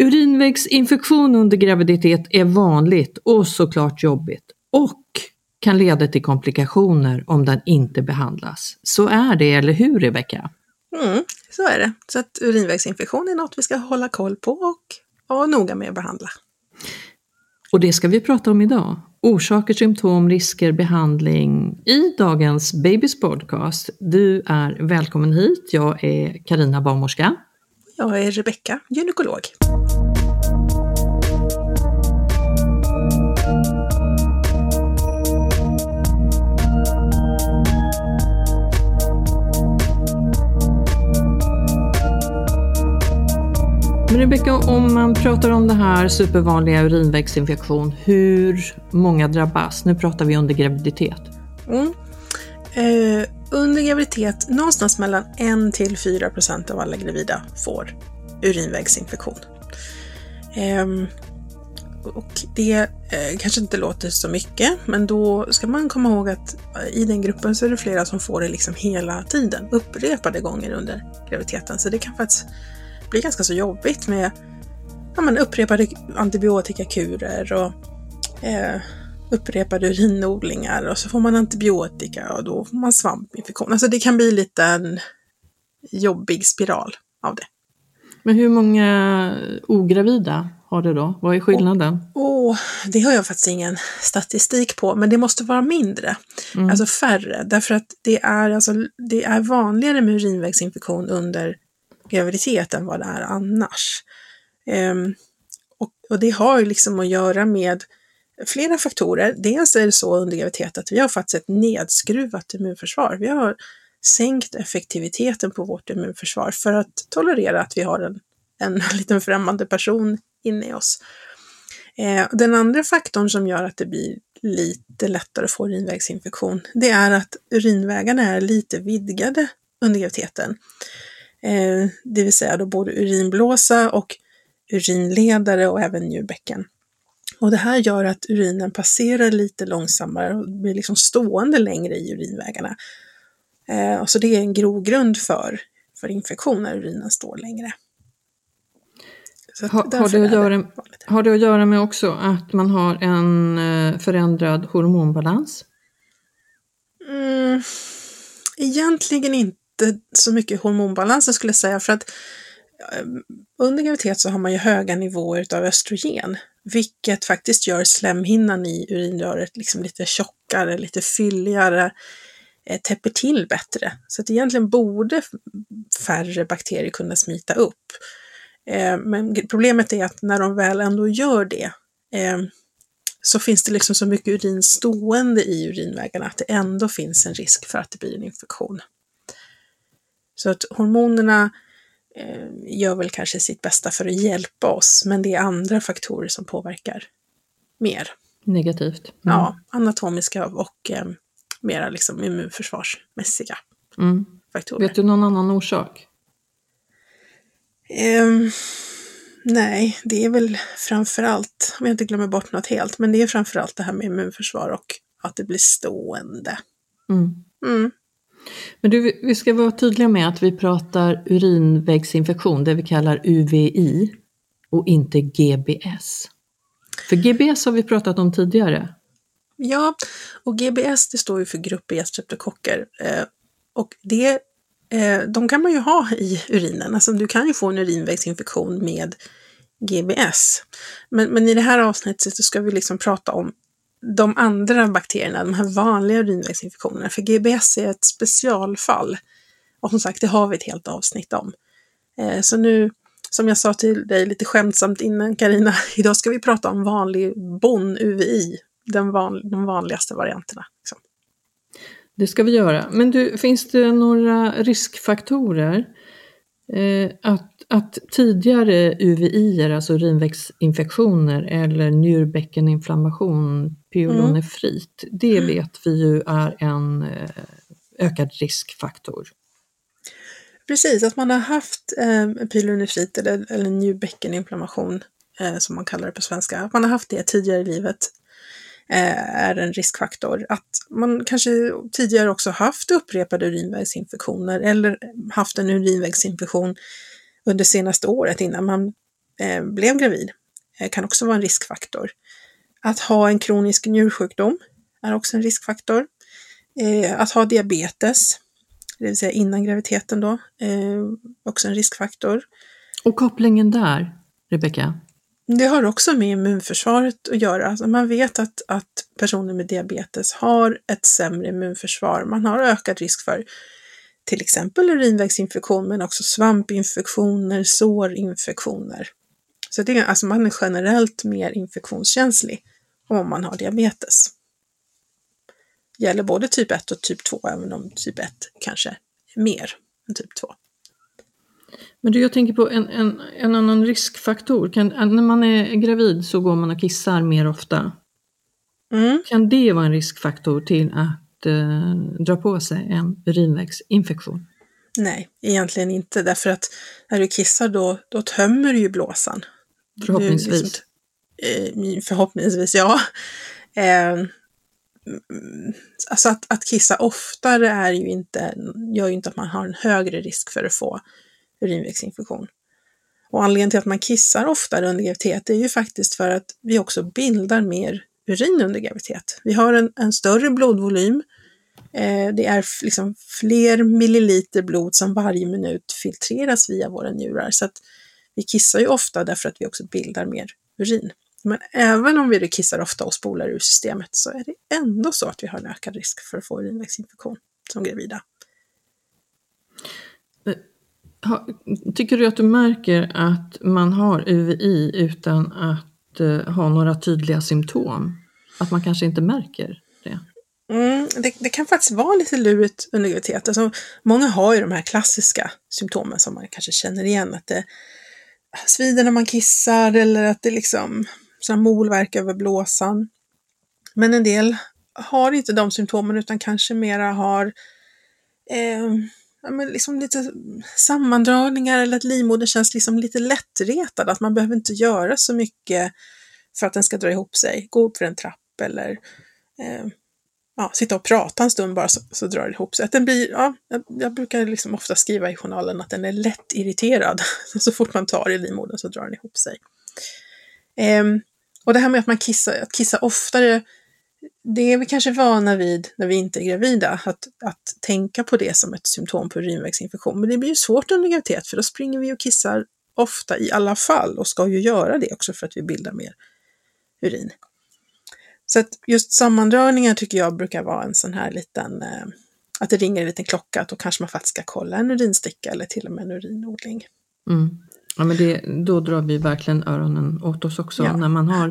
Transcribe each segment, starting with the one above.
Urinvägsinfektion under graviditet är vanligt och såklart jobbigt och kan leda till komplikationer om den inte behandlas. Så är det, eller hur Rebecka? Mm, så är det. Så att urinvägsinfektion är något vi ska hålla koll på och vara noga med att behandla. Och det ska vi prata om idag. Orsaker, symptom, risker, behandling i dagens Babys podcast. Du är välkommen hit. Jag är Karina barnmorska. Jag är Rebecka, gynekolog. Men Rebecka, om man pratar om det här supervanliga urinvägsinfektion, hur många drabbas? Nu pratar vi under graviditet. Mm. Eh, under graviditet, någonstans mellan 1 till 4 procent av alla gravida får urinvägsinfektion. Ehm, och det eh, kanske inte låter så mycket, men då ska man komma ihåg att eh, i den gruppen så är det flera som får det liksom hela tiden, upprepade gånger under graviditeten. Så det kan faktiskt bli ganska så jobbigt med ja, men upprepade antibiotikakurer och eh, upprepade urinodlingar och så får man antibiotika och då får man svampinfektion. Alltså det kan bli lite en jobbig spiral av det. Men hur många ogravida har det då? Vad är skillnaden? Oh, oh, det har jag faktiskt ingen statistik på, men det måste vara mindre, mm. alltså färre, därför att det är, alltså, det är vanligare med urinvägsinfektion under graviditet än vad det är annars. Um, och, och, det har ju liksom att göra med flera faktorer. Dels är det så under graviditet att vi har faktiskt ett nedskruvat immunförsvar. Vi har sänkt effektiviteten på vårt immunförsvar för att tolerera att vi har en, en liten främmande person inne i oss. Eh, den andra faktorn som gör att det blir lite lättare att få urinvägsinfektion, det är att urinvägarna är lite vidgade under graviditeten. Eh, det vill säga då både urinblåsa och urinledare och även njurbäcken. Och det här gör att urinen passerar lite långsammare och blir liksom stående längre i urinvägarna. Eh, så det är en grogrund för, för infektion när urinen står längre. Ha, har, det att göra, har det att göra med också att man har en eh, förändrad hormonbalans? Mm, egentligen inte så mycket hormonbalansen skulle jag säga, för att eh, under graviditet så har man ju höga nivåer av östrogen, vilket faktiskt gör slemhinnan i urinröret liksom lite tjockare, lite fylligare, eh, täpper till bättre. Så att egentligen borde färre bakterier kunna smita upp. Eh, men problemet är att när de väl ändå gör det eh, så finns det liksom så mycket urin stående i urinvägarna att det ändå finns en risk för att det blir en infektion. Så att hormonerna eh, gör väl kanske sitt bästa för att hjälpa oss, men det är andra faktorer som påverkar mer. Negativt. Mm. Ja, anatomiska och eh, mera liksom immunförsvarsmässiga Mm. faktorer. Vet du någon annan orsak? Ehm, nej, det är väl framför allt, om jag inte glömmer bort något helt, men det är framför allt det här med immunförsvar och att det blir stående. Mm. Men du, vi ska vara tydliga med att vi pratar urinvägsinfektion, det vi kallar UVI, och inte GBS. För GBS har vi pratat om tidigare. Ja, och GBS det står ju för grupp B streptokocker. Eh, och det, eh, de kan man ju ha i urinen. Alltså du kan ju få en urinvägsinfektion med GBS. Men, men i det här avsnittet så ska vi liksom prata om de andra bakterierna, de här vanliga urinvägsinfektionerna. För GBS är ett specialfall. Och som sagt, det har vi ett helt avsnitt om. Eh, så nu, som jag sa till dig lite skämtsamt innan Karina, idag ska vi prata om vanlig BON-UVI, den van, de vanligaste varianterna. Liksom. Det ska vi göra. Men du, finns det några riskfaktorer? Eh, att, att tidigare UVI, alltså urinvägsinfektioner eller njurbäckeninflammation, pyelonefrit, det vet vi ju är en eh, ökad riskfaktor. Precis, att man har haft eh, pylonefrit eller, eller njurbäckeninflammation, eh, som man kallar det på svenska, att man har haft det tidigare i livet eh, är en riskfaktor. Att man kanske tidigare också haft upprepade urinvägsinfektioner eller haft en urinvägsinfektion under senaste året innan man eh, blev gravid eh, kan också vara en riskfaktor. Att ha en kronisk njursjukdom är också en riskfaktor. Eh, att ha diabetes, det vill säga innan graviditeten då, eh, också en riskfaktor. Och kopplingen där, Rebecka? Det har också med immunförsvaret att göra. Alltså man vet att, att personer med diabetes har ett sämre immunförsvar. Man har ökad risk för till exempel urinvägsinfektion, men också svampinfektioner, sårinfektioner. Så det är, alltså man är generellt mer infektionskänslig om man har diabetes. Gäller både typ 1 och typ 2, även om typ 1 kanske är mer än typ 2. Men du, jag tänker på en, en, en annan riskfaktor. Kan, när man är gravid så går man och kissar mer ofta. Mm. Kan det vara en riskfaktor till att eh, dra på sig en urinvägsinfektion? Nej, egentligen inte, därför att när du kissar då, då tömmer du ju blåsan. Förhoppningsvis. Du liksom, eh, förhoppningsvis, ja. Eh, alltså att, att kissa oftare är ju inte, gör ju inte att man har en högre risk för att få urinvägsinfektion. Och anledningen till att man kissar oftare under graviditet är ju faktiskt för att vi också bildar mer urin under graviditet. Vi har en, en större blodvolym. Eh, det är liksom fler milliliter blod som varje minut filtreras via våra njurar. Så att vi kissar ju ofta därför att vi också bildar mer urin. Men även om vi kissar ofta och spolar ur systemet så är det ändå så att vi har en ökad risk för att få urinvägsinfektion som gravida. Ha, tycker du att du märker att man har UVI utan att uh, ha några tydliga symptom? Att man kanske inte märker det? Mm, det, det, kan faktiskt vara lite lurigt under graviditet. Alltså, många har ju de här klassiska symptomen som man kanske känner igen. Att det svider när man kissar eller att det liksom sån molverk över blåsan. Men en del har inte de symptomen utan kanske mera har eh, ja, men liksom lite sammandragningar eller att livmodern känns liksom lite lättretad. Att man behöver inte göra så mycket för att den ska dra ihop sig. Gå upp för en trapp eller eh, ja, sitta och prata en stund bara så, så drar det ihop sig. Att den blir, ja, jag, jag brukar liksom ofta skriva i journalen att den är lätt irriterad. Så fort man tar i livmodern så drar den ihop sig. Ehm, och det här med att man kissar, att kissa oftare, det är vi kanske vana vid när vi inte är gravida, att, att tänka på det som ett symptom på urinvägsinfektion. Men det blir ju svårt under graviditet för då springer vi och kissar ofta i alla fall och ska ju göra det också för att vi bildar mer urin. Så att just sammandragningar tycker jag brukar vara en sån här liten, eh, att det ringer en liten klocka, att då kanske man faktiskt ska kolla en urinsticka eller till och med en urinodling. Mm. Ja, men det, då drar vi verkligen öronen åt oss också. Ja. När man har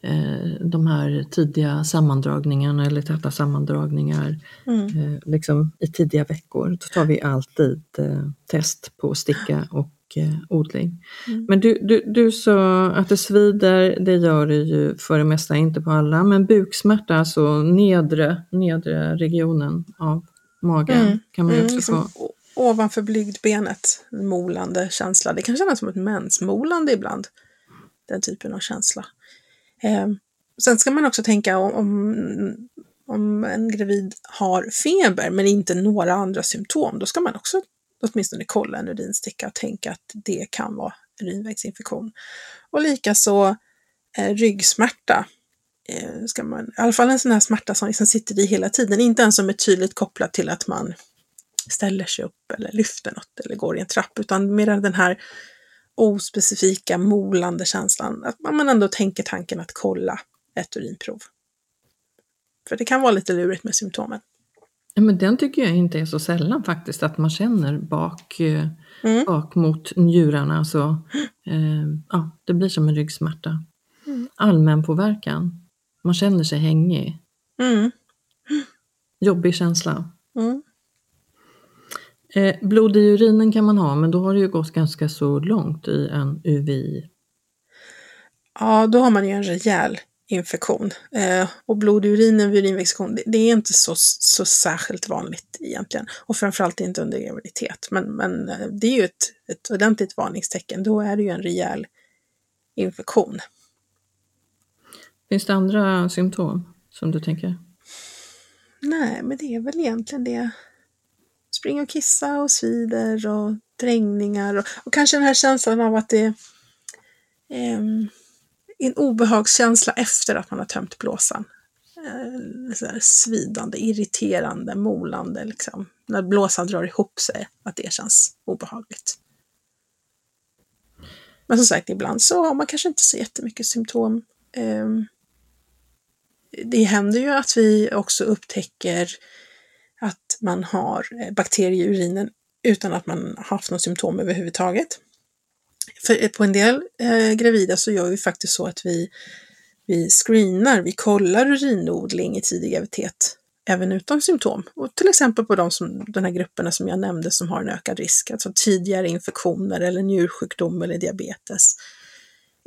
eh, de här tidiga sammandragningarna eller täta sammandragningar Mm. eh, liksom i tidiga veckor. Då tar vi alltid eh, test på sticka och eh, odling. Mm. Men du, du, du sa att det svider, det gör det ju för det mesta, inte på alla. Men buksmärta, alltså nedre, nedre regionen av magen Mm. kan man ju Mm, också liksom få. o- ovanför blygdbenet, en molande känsla. Det kan kännas som ett mensmolande ibland, den typen av känsla. Eh, sen ska man också tänka om, om, om en gravid har feber men inte några andra symptom, då ska man också åtminstone kolla en urinsticka och tänka att det kan vara urinvägsinfektion. Och likaså eh, ryggsmärta. Eh, ska man, I alla fall en sån här smärta som liksom sitter i hela tiden, inte ens som är tydligt kopplad till att man ställer sig upp eller lyfter något eller går i en trapp, utan mer den här ospecifika molande känslan, att man ändå tänker tanken att kolla ett urinprov. För det kan vara lite lurigt med symptomen. Men den tycker jag inte är så sällan faktiskt, att man känner bak, eh, Mm. bak mot njurarna. Så, eh, ja, det blir som en ryggsmärta. Mm. Allmän påverkan. Man känner sig hängig. Mm. Jobbig känsla. Mm. Eh, blod i urinen kan man ha, men då har det ju gått ganska så långt i en UVI. Ja, då har man ju en rejäl infektion. Eh, och blod i urinen vid urinvägsinfektion, det, det är inte så, så särskilt vanligt egentligen. Och framförallt inte under graviditet. Men, men eh, det är ju ett, ett ordentligt varningstecken. Då är det ju en rejäl infektion. Finns det andra symptom som du tänker? Nej, men det är väl egentligen det. Springa och kissa och svider och drängningar och, och kanske den här känslan av att det ehm, en obehagskänsla efter att man har tömt blåsan. Eh, så där svidande, irriterande, molande liksom. När blåsan drar ihop sig, att det känns obehagligt. Men som sagt, ibland så har man kanske inte så jättemycket symptom. Ehm, det händer ju att vi också upptäcker att man har eh, bakterier i urinen utan att man har haft något symptom överhuvudtaget. För eh, på en del eh, gravida så gör vi faktiskt så att vi, vi screenar, vi kollar urinodling i tidig graviditet även utan symptom. Och till exempel på de, som, de här grupperna som jag nämnde som har en ökad risk, alltså tidigare infektioner eller njursjukdom eller diabetes.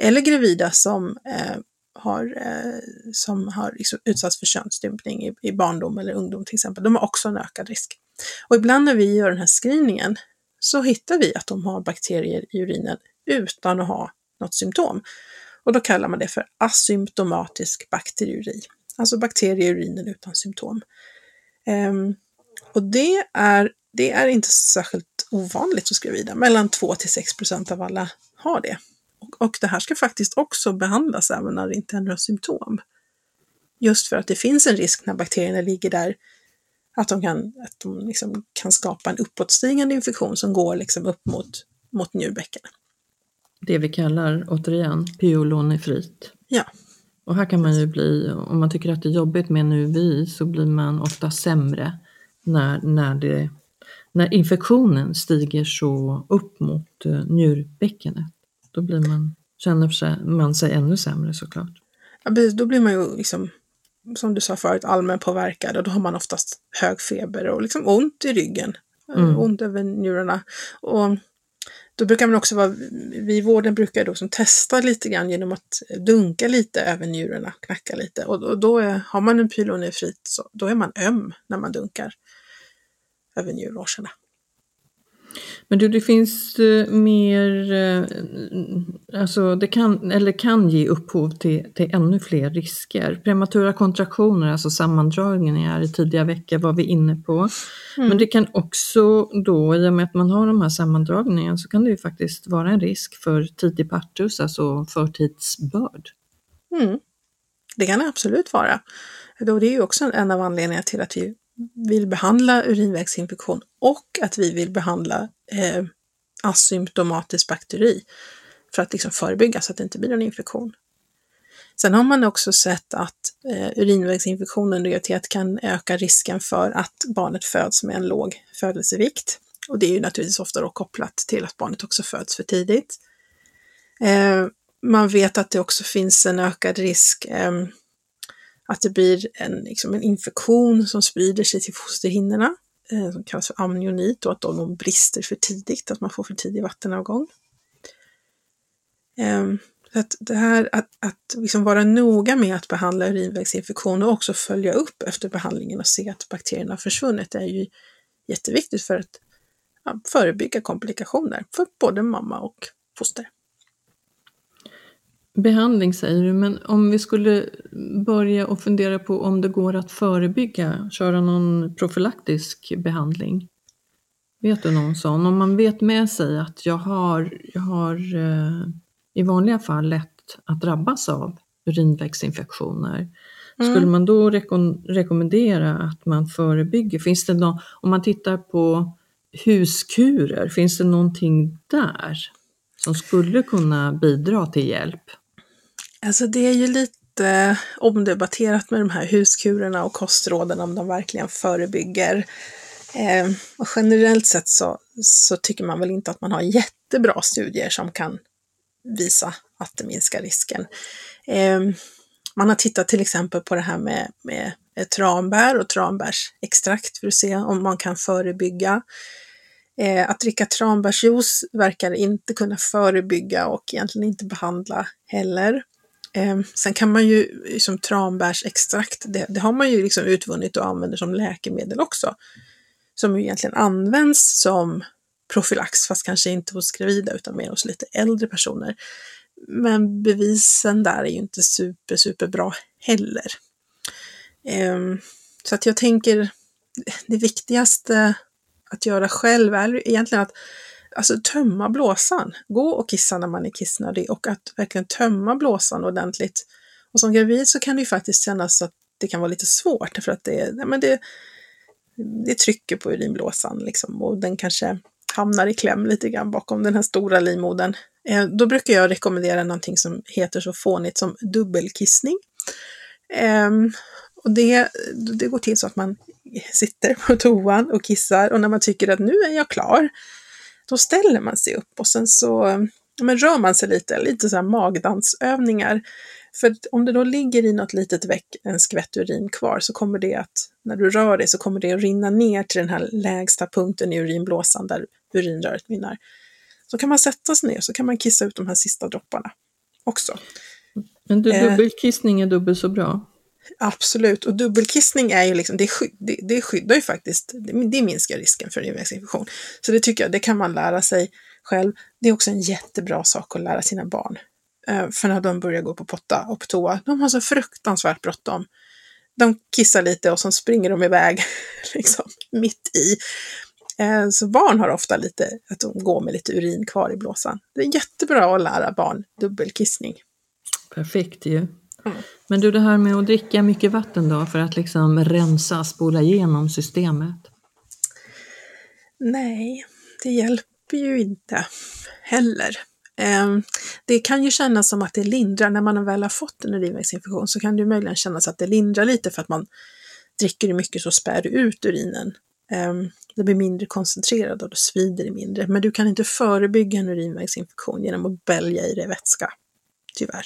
Eller gravida som eh, har, eh, som har liksom utsatts för könsstympning i, i barndom eller ungdom till exempel, de har också en ökad risk. Och ibland när vi gör den här screeningen så hittar vi att de har bakterier i urinen utan att ha något symptom. Och då kallar man det för asymptomatisk bakteriuri, alltså bakterier i urinen utan symptom. Ehm, och det är, det är inte särskilt ovanligt hos gravida, mellan 2 till 6 procent av alla har det. Och, och det här ska faktiskt också behandlas även när det inte är några symptom. Just för att det finns en risk när bakterierna ligger där att de kan, att de liksom kan skapa en uppåtstigande infektion som går liksom upp mot, mot njurbäckenet. Det vi kallar, återigen, pyelonefrit. Ja. Och här kan man ju bli, om man tycker att det är jobbigt med en UVI så blir man ofta sämre när, när, det, när infektionen stiger så upp mot uh, njurbäckenet. Då blir man, känner sig, man sig ännu sämre såklart. Ja, precis, då blir man ju liksom, som du sa förut, allmänpåverkad och då har man oftast hög feber och liksom ont i ryggen, eh, Mm. ont över njurarna. Och då brukar man också vara, vi i vården brukar då som testa lite grann genom att dunka lite över njurarna, knacka lite. Och då, då är, har man en pylonefrit så då är man öm när man dunkar över njurlåsorna. Men du, det finns eh, mer, eh, alltså det kan, eller kan ge upphov till, till ännu fler risker. Prematura kontraktioner, alltså sammandragningar i tidiga veckor var vi inne på. Men det kan också då, i och med att man har de här sammandragningarna, så kan det ju faktiskt vara en risk för tidig partus, alltså förtidsbörd. Mm. Det kan det absolut vara. Då det är ju också en av anledningarna till att vi vill behandla urinvägsinfektion och att vi vill behandla eh, asymptomatisk bakteri för att liksom förebygga så att det inte blir någon infektion. Sen har man också sett att eh, urinvägsinfektion under graviditet kan öka risken för att barnet föds med en låg födelsevikt. Och det är ju naturligtvis ofta då kopplat till att barnet också föds för tidigt. Eh, man vet att det också finns en ökad risk eh, att det blir en, liksom en infektion som sprider sig till fosterhinnorna, eh, som kallas för amnionit och att de brister för tidigt, att man får för tidig vattenavgång. Eh, så att det här att, att liksom vara noga med att behandla urinvägsinfektion och också följa upp efter behandlingen och se att bakterierna har försvunnit är ju jätteviktigt för att ja, förebygga komplikationer för både mamma och foster. Behandling säger du, men om vi skulle börja och fundera på om det går att förebygga, köra någon profylaktisk behandling? Vet du någon sån? Om man vet med sig att jag har, jag har eh, i vanliga fall lätt att drabbas av urinvägsinfektioner, mm. skulle man då reko rekommendera att man förebygger? Finns det någon, om man tittar på huskurer, finns det någonting där som skulle kunna bidra till hjälp? Alltså det är ju lite omdebatterat med de här huskurerna och kostråden om de verkligen förebygger. Eh, och generellt sett så, så tycker man väl inte att man har jättebra studier som kan visa att det minskar risken. Eh, man har tittat till exempel på det här med, med tranbär och tranbärsextrakt för att se om man kan förebygga. Eh, att dricka tranbärsjuice verkar inte kunna förebygga och egentligen inte behandla heller. Eh, sen kan man ju, som tranbärsextrakt, det, det, har man ju liksom utvunnit och använder som läkemedel också. Som ju egentligen används som profylax, fast kanske inte hos gravida utan mer hos lite äldre personer. Men bevisen där är ju inte super, super bra heller. Eh, så att jag tänker, det viktigaste att göra själv är egentligen att alltså tömma blåsan. Gå och kissa när man är kissnödig och att verkligen tömma blåsan ordentligt. Och som gravid så kan det ju faktiskt kännas att det kan vara lite svårt för att det, ja, men det, det trycker på urinblåsan liksom och den kanske hamnar i kläm lite grann bakom den här stora livmodern. Eh, då brukar jag rekommendera någonting som heter så fånigt som dubbelkissning. Eh, och det, det går till så att man sitter på toan och kissar och när man tycker att nu är jag klar, då ställer man sig upp och sen så men rör man sig lite, lite så här magdansövningar. För om det då ligger i något litet väck en skvätt urin kvar så kommer det att, när du rör dig så kommer det att rinna ner till den här lägsta punkten i urinblåsan där urinröret mynnar. Så kan man sätta sig ner så kan man kissa ut de här sista dropparna också. Men du, eh. dubbelkissning är dubbelt så bra? Absolut, och dubbelkissning är ju liksom, det, skydd, det, det skyddar ju faktiskt, det, det minskar risken för urinvägsinfektion. Så det tycker jag, det kan man lära sig själv. Det är också en jättebra sak att lära sina barn. Eh, för när de börjar gå på potta och på toa, de har så fruktansvärt bråttom. De kissar lite och så springer de iväg, liksom, mitt i. Eh, så barn har ofta lite, att de går med lite urin kvar i blåsan. Det är jättebra att lära barn dubbelkissning. Perfekt ju. Mm. Men du, det här med att dricka mycket vatten då för att liksom rensa, spola igenom systemet? Nej, det hjälper ju inte heller. Ehm, det kan ju kännas som att det lindrar när man väl har fått en urinvägsinfektion så kan det möjligen kännas att det lindrar lite för att man dricker mycket så spär du ut urinen. Ehm, det blir mindre koncentrerad och då svider det mindre. Men du kan inte förebygga en urinvägsinfektion genom att bälja i dig vätska tyvärr.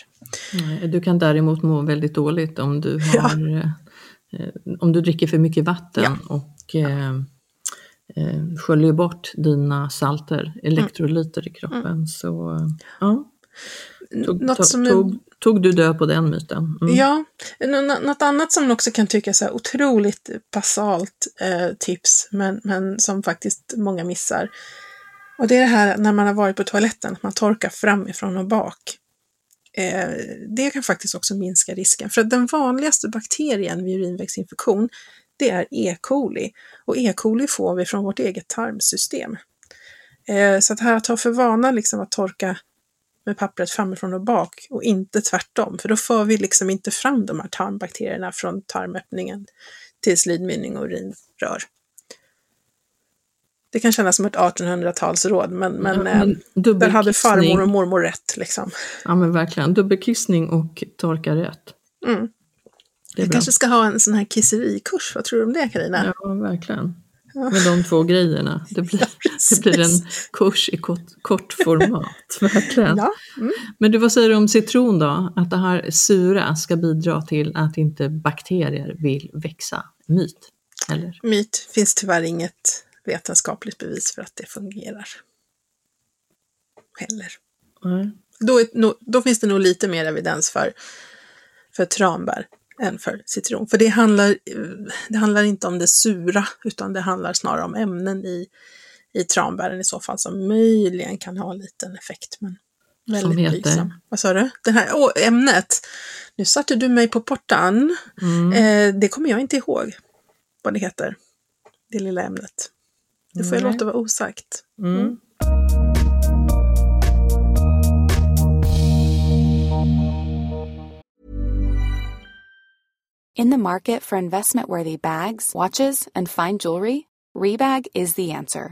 Du kan däremot må väldigt dåligt om du, har, ja. eh, om du dricker för mycket vatten ja. och eh, eh, sköljer bort dina salter, elektrolyter mm. i kroppen. Mm. Så ja. Tog, Något som tog, tog du död på den myten? Mm. Ja, något annat som också kan tyckas är otroligt basalt eh, tips, men, men som faktiskt många missar. Och det är det här när man har varit på toaletten, att man torkar framifrån och bak. Eh, det kan faktiskt också minska risken. För att den vanligaste bakterien vid urinvägsinfektion, det är E. coli. Och E. coli får vi från vårt eget tarmsystem. Eh, så att här ta för vana liksom att torka med pappret framifrån och bak och inte tvärtom, för då får vi liksom inte fram de här tarmbakterierna från tarmöppningen till slidmynning och urinrör. Det kan kännas som ett 1800-talsråd, men, men, ja, men eh, där hade farmor och mormor rätt. Liksom. Ja, men verkligen. Dubbelkissning och torka rätt. Mm. Jag kanske ska ha en sån här kisserikurs, vad tror du om det Karina? Ja, verkligen. med de två grejerna. Det blir, det blir en kurs i kort, kort format, verkligen. Ja. Mm. Men du, vad säger du om citron då? Att det här sura ska bidra till att inte bakterier vill växa? Myt? Eller? Myt. finns tyvärr inget vetenskapligt bevis för att det fungerar. Heller. Nej. Då, är, då finns det nog lite mer evidens för, för tranbär än för citron. För det handlar, det handlar inte om det sura, utan det handlar snarare om ämnen i, i tranbären i så fall som möjligen kan ha en liten effekt. Men väldigt blygsam. Vad sa du? Det här åh, ämnet. Nu satte du mig på portan. Mm. Eh, det kommer jag inte ihåg vad det heter. Det lilla ämnet. Det får jag låta vara osagt. Mm. In the market for investment worthy bags, watches, and fine jewelry, Rebag is the answer.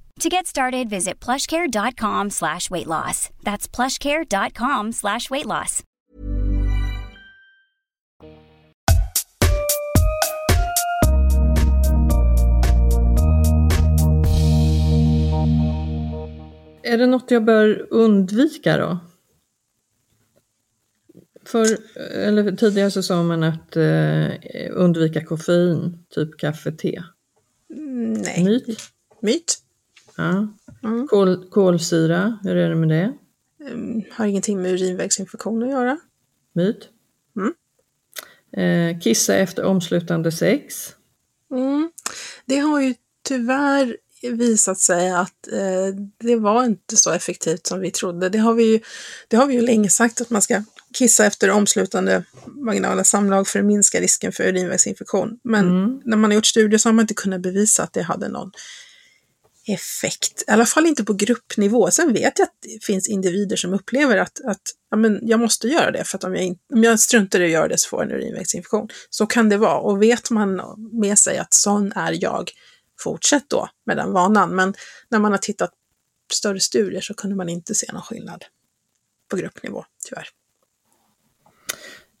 To get started, visit plushcare.com slash weight loss. That's plushcare.com slash weight loss. Är det något jag bör undvika då? För, eller tidigare så sa man att eh, undvika koffein, typ kaffe, te. Mm, nej. Myt? Myt. Ja. Mm. Kol, kolsyra, hur är det med det? Mm, har ingenting med urinvägsinfektion att göra. Myt? Mm. Eh, kissa efter omslutande sex? Mm. Det har ju tyvärr visat sig att eh, det var inte så effektivt som vi trodde. Det har vi, ju, det har vi ju länge sagt att man ska kissa efter omslutande vaginala samlag för att minska risken för urinvägsinfektion. Men Mm. när man har gjort studier så har man inte kunnat bevisa att det hade någon effekt. I alla fall inte på gruppnivå. Sen vet jag att det finns individer som upplever att, att ja, men jag måste göra det för att om jag, in, om jag struntar i att göra det så får jag en urinvägsinfektion. Så kan det vara och vet man med sig att sån är jag, fortsätt då med den vanan. Men när man har tittat större studier så kunde man inte se någon skillnad på gruppnivå, tyvärr.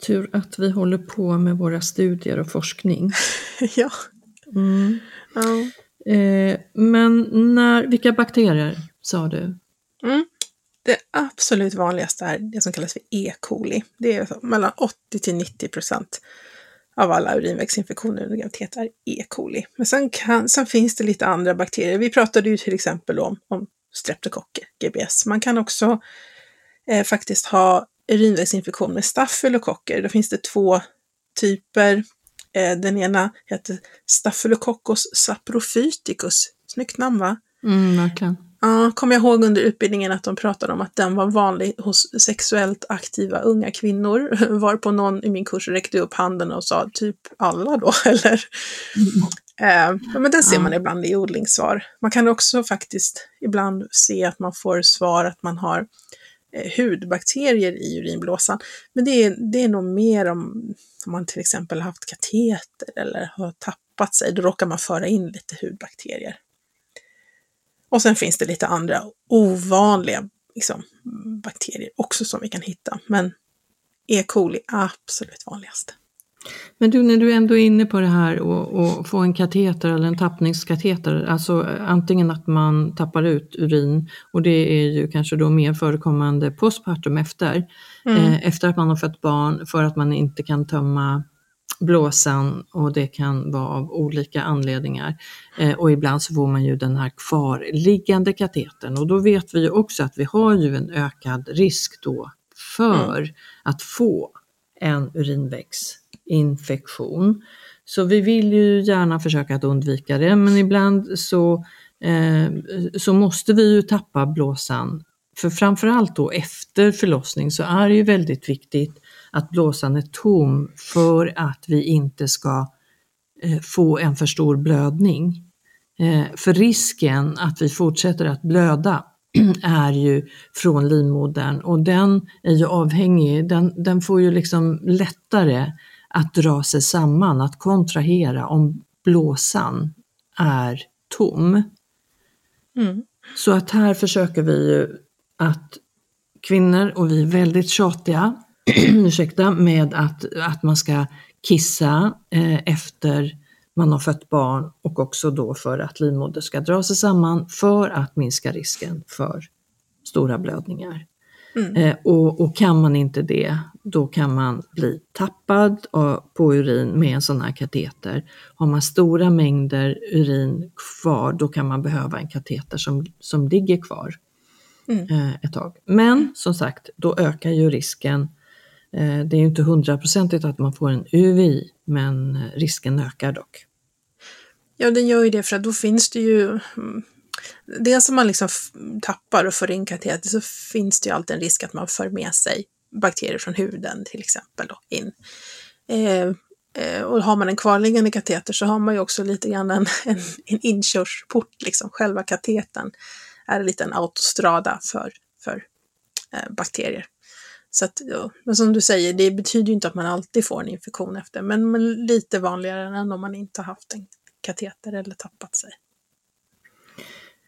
Tur att vi håller på med våra studier och forskning. ja. Mm. ja. Eh, men när, vilka bakterier sa du? Mm. Det absolut vanligaste är det som kallas för E. coli. Det är alltså mellan 80 till 90 procent av alla urinvägsinfektioner under graviditet är E. coli. Men sen, kan, sen finns det lite andra bakterier. Vi pratade ju till exempel om, om streptokocker, GBS. Man kan också eh, faktiskt ha urinvägsinfektion med stafylokocker. Då finns det två typer. Eh, den ena heter Staphylococcus saprophyticus. Snyggt namn va? Mm, verkligen. Ja, kommer jag ihåg under utbildningen att de pratade om att den var vanlig hos sexuellt aktiva unga kvinnor. Var på någon i min kurs räckte upp handen och sa typ alla då, eller? Eh, ja, men den ser man ibland i odlingssvar. Man kan också faktiskt ibland se att man får svar att man har eh, Eh, hudbakterier i urinblåsan. Men det är, det är nog mer om, om man till exempel haft kateter eller har tappat sig, då råkar man föra in lite hudbakterier. Och sen finns det lite andra ovanliga liksom, bakterier också som vi kan hitta. Men E. coli är absolut vanligast. Men du, när du ändå är inne på det här och, och få en kateter eller en tappningskateter, alltså antingen att man tappar ut urin och det är ju kanske då mer förekommande postpartum efter, Mm. eh, efter att man har fött barn för att man inte kan tömma blåsan och det kan vara av olika anledningar. Eh, och ibland så får man ju den här kvarliggande katetern och då vet vi ju också att vi har ju en ökad risk då för att få en urinvägsinfektion infektion. Så vi vill ju gärna försöka att undvika det, men ibland så, eh, så måste vi ju tappa blåsan. För framförallt då efter förlossning så är det ju väldigt viktigt att blåsan är tom för att vi inte ska eh, få en för stor blödning. Eh, för risken att vi fortsätter att blöda är ju från livmodern och den är ju avhängig, den, den får ju liksom lättare att dra sig samman, att kontrahera om blåsan är tom. Mm. Så att här försöker vi ju att kvinnor, och vi är väldigt tjatiga, ursäkta, med att, att man ska kissa eh, efter man har fött barn och också då för att livmodern ska dra sig samman för att minska risken för stora blödningar. Mm. Eh, och, och, kan man inte det, då kan man bli tappad på urin med en sån här kateter. Har man stora mängder urin kvar, då kan man behöva en kateter som, som ligger kvar Mm. eh, ett tag. Men som sagt, då ökar ju risken. Eh, det är ju inte hundraprocentigt att man får en UVI, men risken ökar dock. Ja, den gör ju det för att då finns det ju mm, Dels om man liksom tappar och får in kateter så finns det ju alltid en risk att man för med sig bakterier från huden till exempel då, in. Eh, eh, och har man en kvarliggande kateter så har man ju också lite grann en, en, en inkörsport, liksom. Själva katetern är en liten autostrada för, för eh, bakterier. Så att, ja, men som du säger, det betyder ju inte att man alltid får en infektion efter, men, men lite vanligare än om man inte haft en kateter eller tappat sig.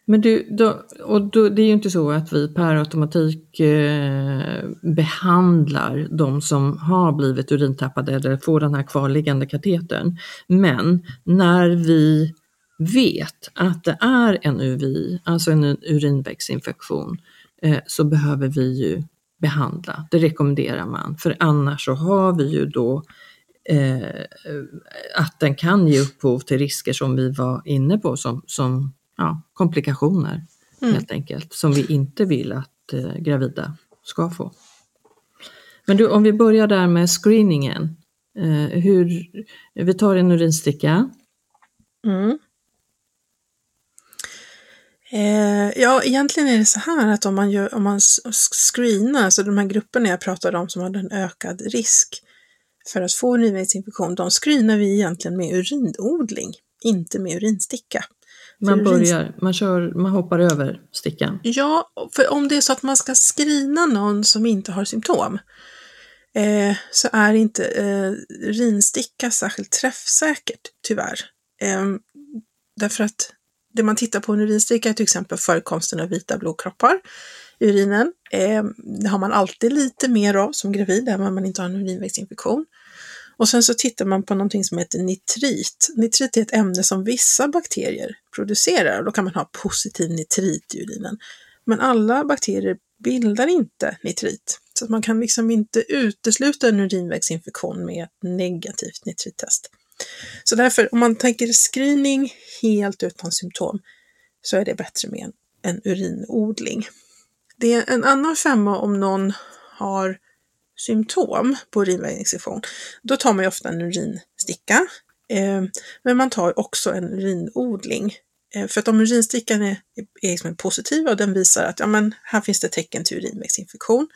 Men du, då, och då, det är ju inte så att vi per automatik eh, behandlar de som har blivit urintappade eller får den här kvarliggande katetern. Men när vi vet att det är en UVI, alltså en urinvägsinfektion, eh, så behöver vi ju behandla. Det rekommenderar man, för annars så har vi ju då eh, att den kan ge upphov till risker som vi var inne på som, som ja, komplikationer mm. helt enkelt, som vi inte vill att eh, gravida ska få. Men du, om vi börjar där med screeningen. Eh, hur, vi tar en urinsticka. Mm. Eh, ja, egentligen är det så här att om man, gör, om man screenar, alltså de här grupperna jag pratade om som hade en ökad risk för att få urinvägsinfektion, de screenar vi egentligen med urinodling, inte med urinsticka. Man börjar, man, kör, man hoppar över stickan? Ja, för om det är så att man ska screena någon som inte har symptom eh, så är inte eh, urinsticka särskilt träffsäkert, tyvärr. Eh, därför att det man tittar på en urinsticka är till exempel förekomsten av vita blodkroppar i urinen. Eh, det har man alltid lite mer av som gravid, även om man inte har en urinvägsinfektion. Och sen så tittar man på någonting som heter nitrit. Nitrit är ett ämne som vissa bakterier producerar och då kan man ha positiv nitrit i urinen. Men alla bakterier bildar inte nitrit. Så man kan liksom inte utesluta en urinvägsinfektion med ett negativt nitrittest. Så därför, om man tänker screening helt utan symptom, så är det bättre med en, en urinodling. Det är en annan femma om någon har symptom på urinvägsinfektion, då tar man ju ofta en urinsticka. Eh, men man tar också en urinodling. Eh, för att om urinstickan är, är liksom positiv och den visar att ja, men här finns det tecken till urinvägsinfektion,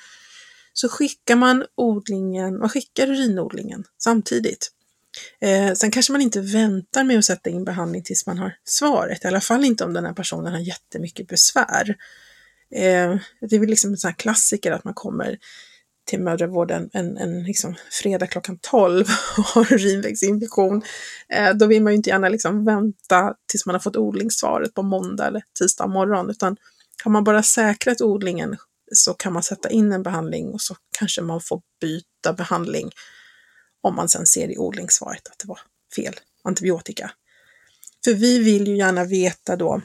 så skickar man odlingen, man skickar urinodlingen samtidigt. Eh, sen kanske man inte väntar med att sätta in behandling tills man har svaret, i alla fall inte om den här personen har jättemycket besvär. Eh, det är väl liksom en sån här klassiker att man kommer till mödravården en, en liksom fredag klockan 12 och har urinvägsinfektion, eh, då vill man ju inte gärna liksom vänta tills man har fått odlingssvaret på måndag eller tisdag morgon, utan har man bara säkrat odlingen så kan man sätta in en behandling och så kanske man får byta behandling om man sen ser i odlingssvaret att det var fel antibiotika. För vi vill ju gärna veta då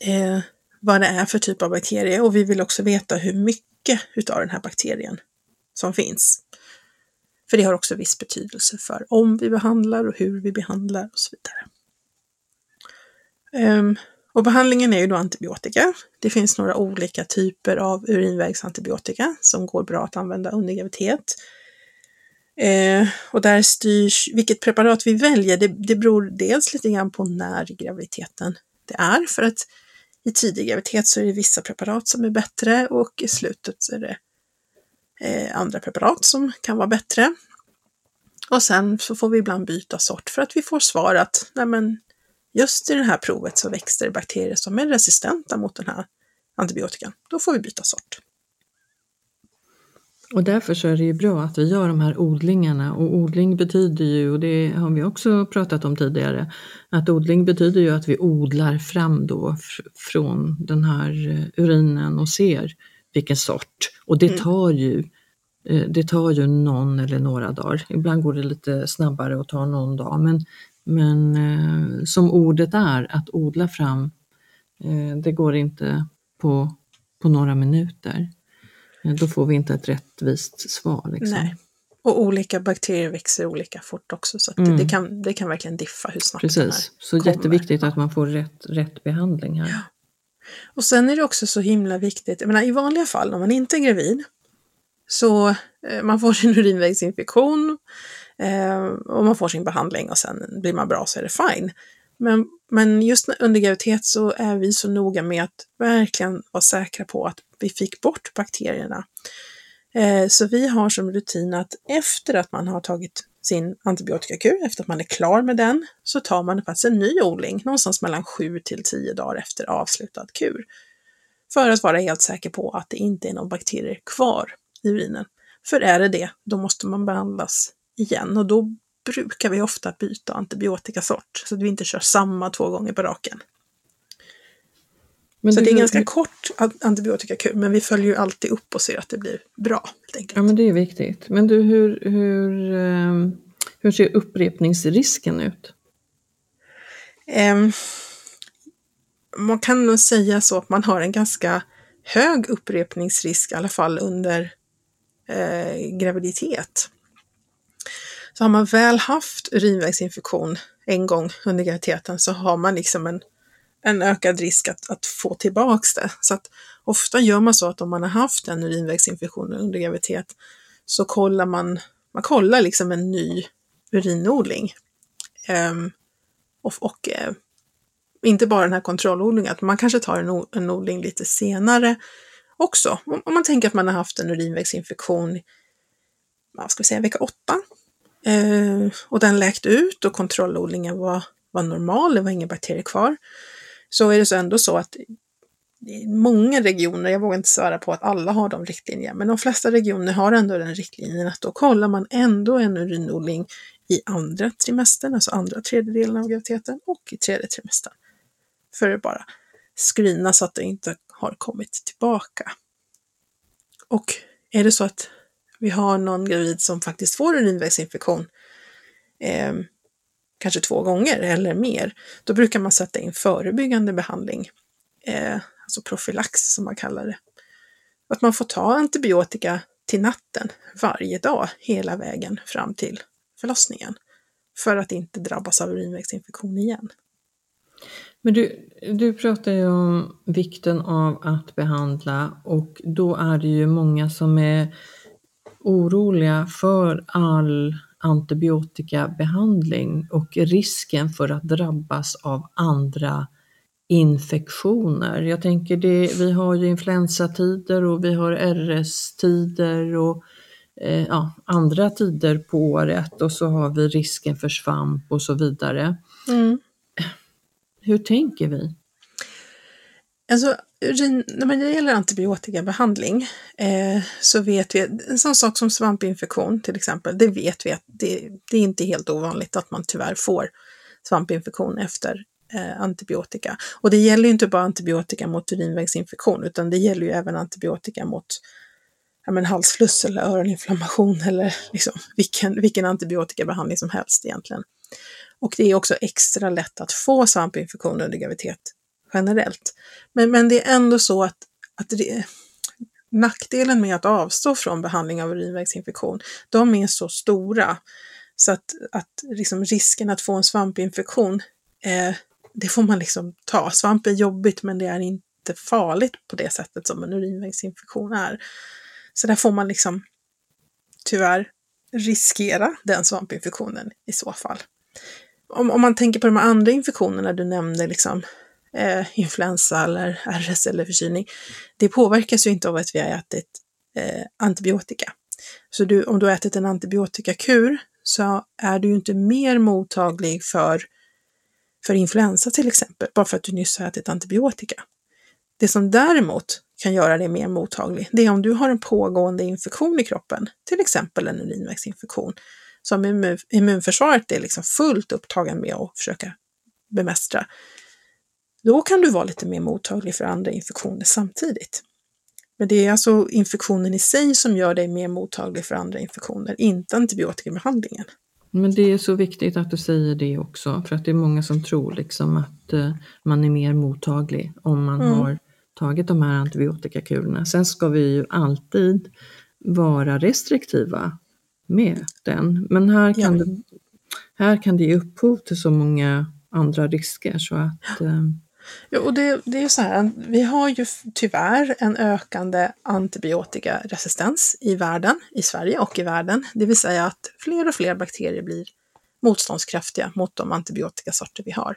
eh, vad det är för typ av bakterie och vi vill också veta hur mycket mycket utav den här bakterien som finns. För det har också viss betydelse för om vi behandlar och hur vi behandlar och så vidare. Um, och behandlingen är ju då antibiotika. Det finns några olika typer av urinvägsantibiotika som går bra att använda under graviditet. Eh, och där styrs vilket preparat vi väljer. Det, det beror dels lite grann på när i graviditeten det är. För att i tidig graviditet så är det vissa preparat som är bättre och i slutet så är det eh, andra preparat som kan vara bättre. Och sen så får vi ibland byta sort för att vi får svar att nej men, just i det här provet så växte det bakterier som är resistenta mot den här antibiotikan. Då får vi byta sort. Och därför så är det ju bra att vi gör de här odlingarna och odling betyder ju, och det har vi också pratat om tidigare, att odling betyder ju att vi odlar fram då från den här eh, urinen och ser vilken sort. Och det mm. tar ju eh, det tar ju någon eller några dagar. Ibland går det lite snabbare och tar någon dag. Men, men eh, som ordet är, att odla fram, det går inte på, på några minuter. Då får vi inte ett rättvist svar. Liksom. Nej. Och olika bakterier växer olika fort också, så mm. det, det, kan, det kan verkligen diffa hur snabbt Precis. det här Så kommer. jätteviktigt att man får rätt, rätt behandling här. Ja. Och sen är det också så himla viktigt, jag menar i vanliga fall om man inte är gravid, så eh, man får sin urinvägsinfektion eh, och man får sin behandling och sen blir man bra så är det fine. Men, men just under graviditet så är vi så noga med att verkligen vara säkra på att vi fick bort bakterierna. Eh, så vi har som rutin att efter att man har tagit sin antibiotikakur, efter att man är klar med den, så tar man faktiskt en ny odling någonstans mellan 7 till 10 dagar efter avslutad kur. För att vara helt säker på att det inte är någon bakterier kvar i urinen. För är det det, då måste man behandlas igen och då brukar vi ofta byta antibiotikasort så att vi inte kör samma två gånger på raken. Men så det, det är ganska kort antibiotikakur, men vi följer ju alltid upp och ser att det blir bra. Ja, men det är viktigt. Men du, hur, hur, ehm, hur ser upprepningsrisken ut? Um, man kan nog säga så att man har en ganska hög upprepningsrisk, i alla fall under eh, graviditet. Så har man väl haft urinvägsinfektion en gång under graviditeten så har man liksom en, en ökad risk att, att få tillbaks det. Så att ofta gör man så att om man har haft en urinvägsinfektion under graviditet så kollar man, man kollar liksom en ny urinodling. Um, och, och uh, inte bara den här kontrollodlingen, att man kanske tar en, en odling lite senare också. Om, om man tänker att man har haft en urinvägsinfektion, vad ska vi säga, vecka 8 Eh, och den läkte ut och kontrollodlingen var, var normal, det var inga bakterier kvar. Så är det så ändå så att i många regioner, jag vågar inte svära på att alla har de riktlinjerna, men de flesta regioner har ändå den riktlinjen att då kollar man ändå en urinodling i andra trimestern, alltså andra tredjedelen av graviditeten och i tredje trimestern. För att bara screena så att det inte har kommit tillbaka. Och är det så att vi har någon gravid som faktiskt får urinvägsinfektion eh, kanske två gånger eller mer, då brukar man sätta in förebyggande behandling, eh, alltså profylax som man kallar det. Att man får ta antibiotika till natten varje dag hela vägen fram till förlossningen för att inte drabbas av urinvägsinfektion igen. Men du, du pratar ju om vikten av att behandla och då är det ju många som är oroliga för all antibiotikabehandling och risken för att drabbas av andra infektioner. Jag tänker det, vi har ju influensatider och vi har RS-tider och eh, ja, andra tider på året och så har vi risken för svamp och så vidare. Mm. Hur tänker vi? Alltså, när det gäller antibiotikabehandling eh, så vet vi, en sån sak som svampinfektion till exempel, det vet vi att det, det är inte helt ovanligt att man tyvärr får svampinfektion efter eh, antibiotika. Och det gäller ju inte bara antibiotika mot urinvägsinfektion, utan det gäller ju även antibiotika mot ja, men halsfluss eller öroninflammation eller liksom vilken, vilken antibiotikabehandling som helst egentligen. Och det är också extra lätt att få svampinfektion under graviditet generellt. Men, men det är ändå så att, att det, nackdelen med att avstå från behandling av urinvägsinfektion, de är så stora så att, att liksom risken att få en svampinfektion, eh, det får man liksom ta. Svamp är jobbigt men det är inte farligt på det sättet som en urinvägsinfektion är. Så där får man liksom tyvärr riskera den svampinfektionen i så fall. Om, om man tänker på de andra infektionerna du nämnde, liksom eh, influensa eller RS eller förkylning, det påverkas ju inte av att vi har ätit eh, antibiotika. Så du, om du har ätit en antibiotikakur så är du ju inte mer mottaglig för, för influensa till exempel, bara för att du nyss har ätit antibiotika. Det som däremot kan göra dig mer mottaglig, det är om du har en pågående infektion i kroppen, till exempel en urinvägsinfektion, som immunförsvaret är liksom fullt upptagen med att försöka bemästra. Då kan du vara lite mer mottaglig för andra infektioner samtidigt. Men det är alltså infektionen i sig som gör dig mer mottaglig för andra infektioner, inte antibiotikabehandlingen. Men det är så viktigt att du säger det också, för att det är många som tror liksom att uh, man är mer mottaglig om man mm. har tagit de här antibiotikakurerna. Sen ska vi ju alltid vara restriktiva med den, men här kan, ja. det, här kan det ge upphov till så många andra risker så att uh, Ja, och det, det är ju så här, vi har ju tyvärr en ökande antibiotikaresistens i världen, i Sverige och i världen. Det vill säga att fler och fler bakterier blir motståndskraftiga mot de antibiotikasorter vi har.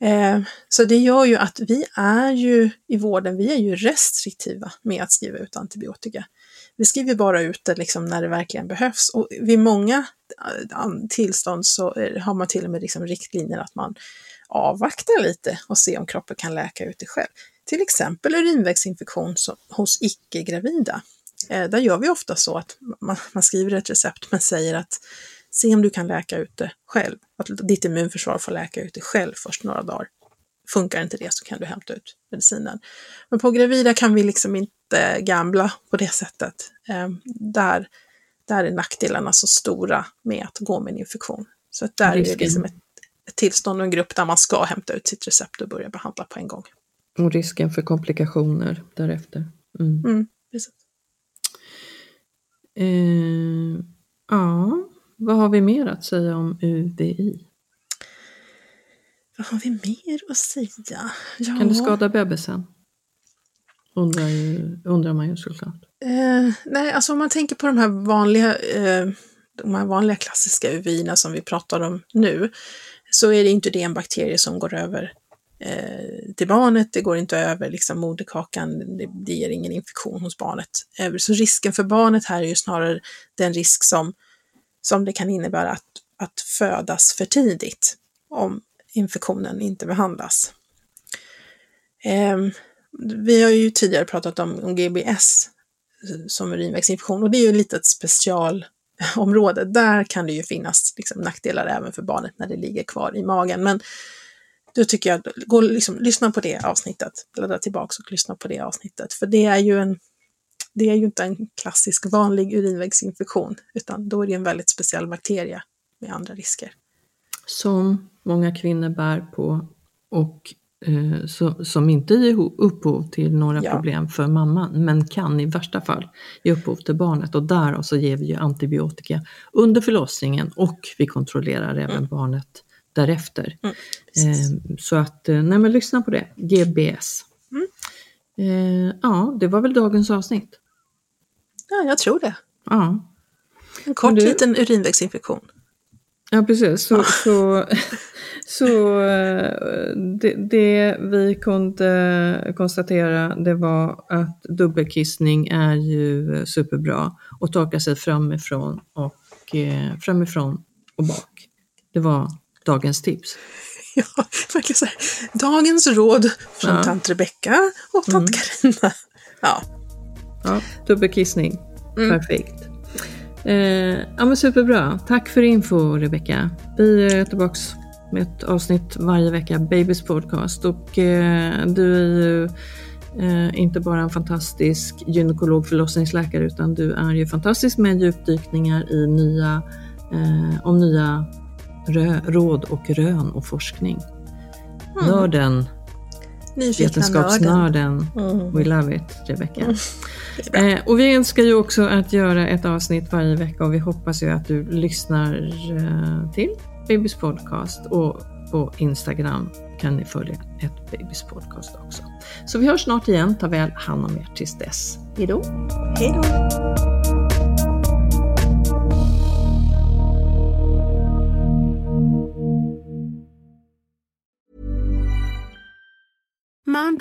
Eh, så det gör ju att vi är ju i vården, vi är ju restriktiva med att skriva ut antibiotika. Vi skriver bara ut det liksom när det verkligen behövs och vid många eh, tillstånd så eh, har man till och med liksom riktlinjer att man avvakta lite och se om kroppen kan läka ut det själv. Till exempel urinvägsinfektion hos icke-gravida. Eh, där gör vi ofta så att man, skriver ett recept men säger att se om du kan läka ut det själv. Att ditt immunförsvar får läka ut det själv först några dagar. Funkar inte det så kan du hämta ut medicinen. Men på gravida kan vi liksom inte gambla på det sättet. Eh, där, där är nackdelarna så stora med att gå med en infektion. Så att där Risken. är det liksom ett ett tillstånd och en grupp där man ska hämta ut sitt recept och börja behandla på en gång. Och risken för komplikationer därefter. Mm. Mm, precis. Eh, ja, vad har vi mer att säga om UVI? Vad har vi mer att säga? Ja. Kan det skada bebisen? Undrar, ju, undrar man ju såklart. Eh, nej, alltså om man tänker på de här vanliga, eh, de här vanliga klassiska UVI som vi pratar om nu, så är det inte det en bakterie som går över eh, till barnet, det går inte över liksom moderkakan, det, det ger ingen infektion hos barnet. Eh, så risken för barnet här är ju snarare den risk som, som det kan innebära att, att födas för tidigt om infektionen inte behandlas. Eh, vi har ju tidigare pratat om, om GBS som urinvägsinfektion och det är ju lite ett special område, där kan det ju finnas liksom, nackdelar även för barnet när det ligger kvar i magen. Men då tycker jag, gå liksom, lyssna på det avsnittet, bläddra tillbaka och lyssna på det avsnittet. För det är ju en det är ju inte en klassisk vanlig urinvägsinfektion, utan då är det en väldigt speciell bakterie med andra risker. Som många kvinnor bär på och eh, så, som inte ger upphov till några ja. problem för mamman, men kan i värsta fall ge upphov till barnet. Och där så ger vi ju antibiotika under förlossningen och vi kontrollerar mm. även barnet därefter. Mm, eh, så att, eh, nej men lyssna på det, GBS. Mm. Eh, ja, det var väl dagens avsnitt? Ja, jag tror det. Ja. En kort du... liten urinvägsinfektion. Ja, precis. Så, så, så eh, det, det, vi kunde konstatera det var att dubbelkissning är ju superbra och torka sig framifrån och eh, framifrån och bak. Det var dagens tips. Ja, verkligen så här. Dagens råd från ja. tant Rebecka och tant mm. Carina. Ja. ja, dubbelkissning. Mm. Perfekt. Eh, ja men superbra. Tack för info Rebecka. Vi är tillbaka med ett avsnitt varje vecka, Babys podcast. Och eh, du är ju eh, inte bara en fantastisk gynekolog förlossningsläkare utan du är ju fantastisk med djupdykningar i nya, eh, om nya rö, råd och rön och forskning. Mm. Nörden Vetenskapsnörden. Mm. We love it, Rebecca. Mm. Eh, och vi önskar ju också att göra ett avsnitt varje vecka och vi hoppas ju att du lyssnar eh, till Babys podcast och på Instagram kan ni följa ett Babys podcast också. Så vi hörs snart igen. Ta väl hand om er tills dess. Hej då! Hej då!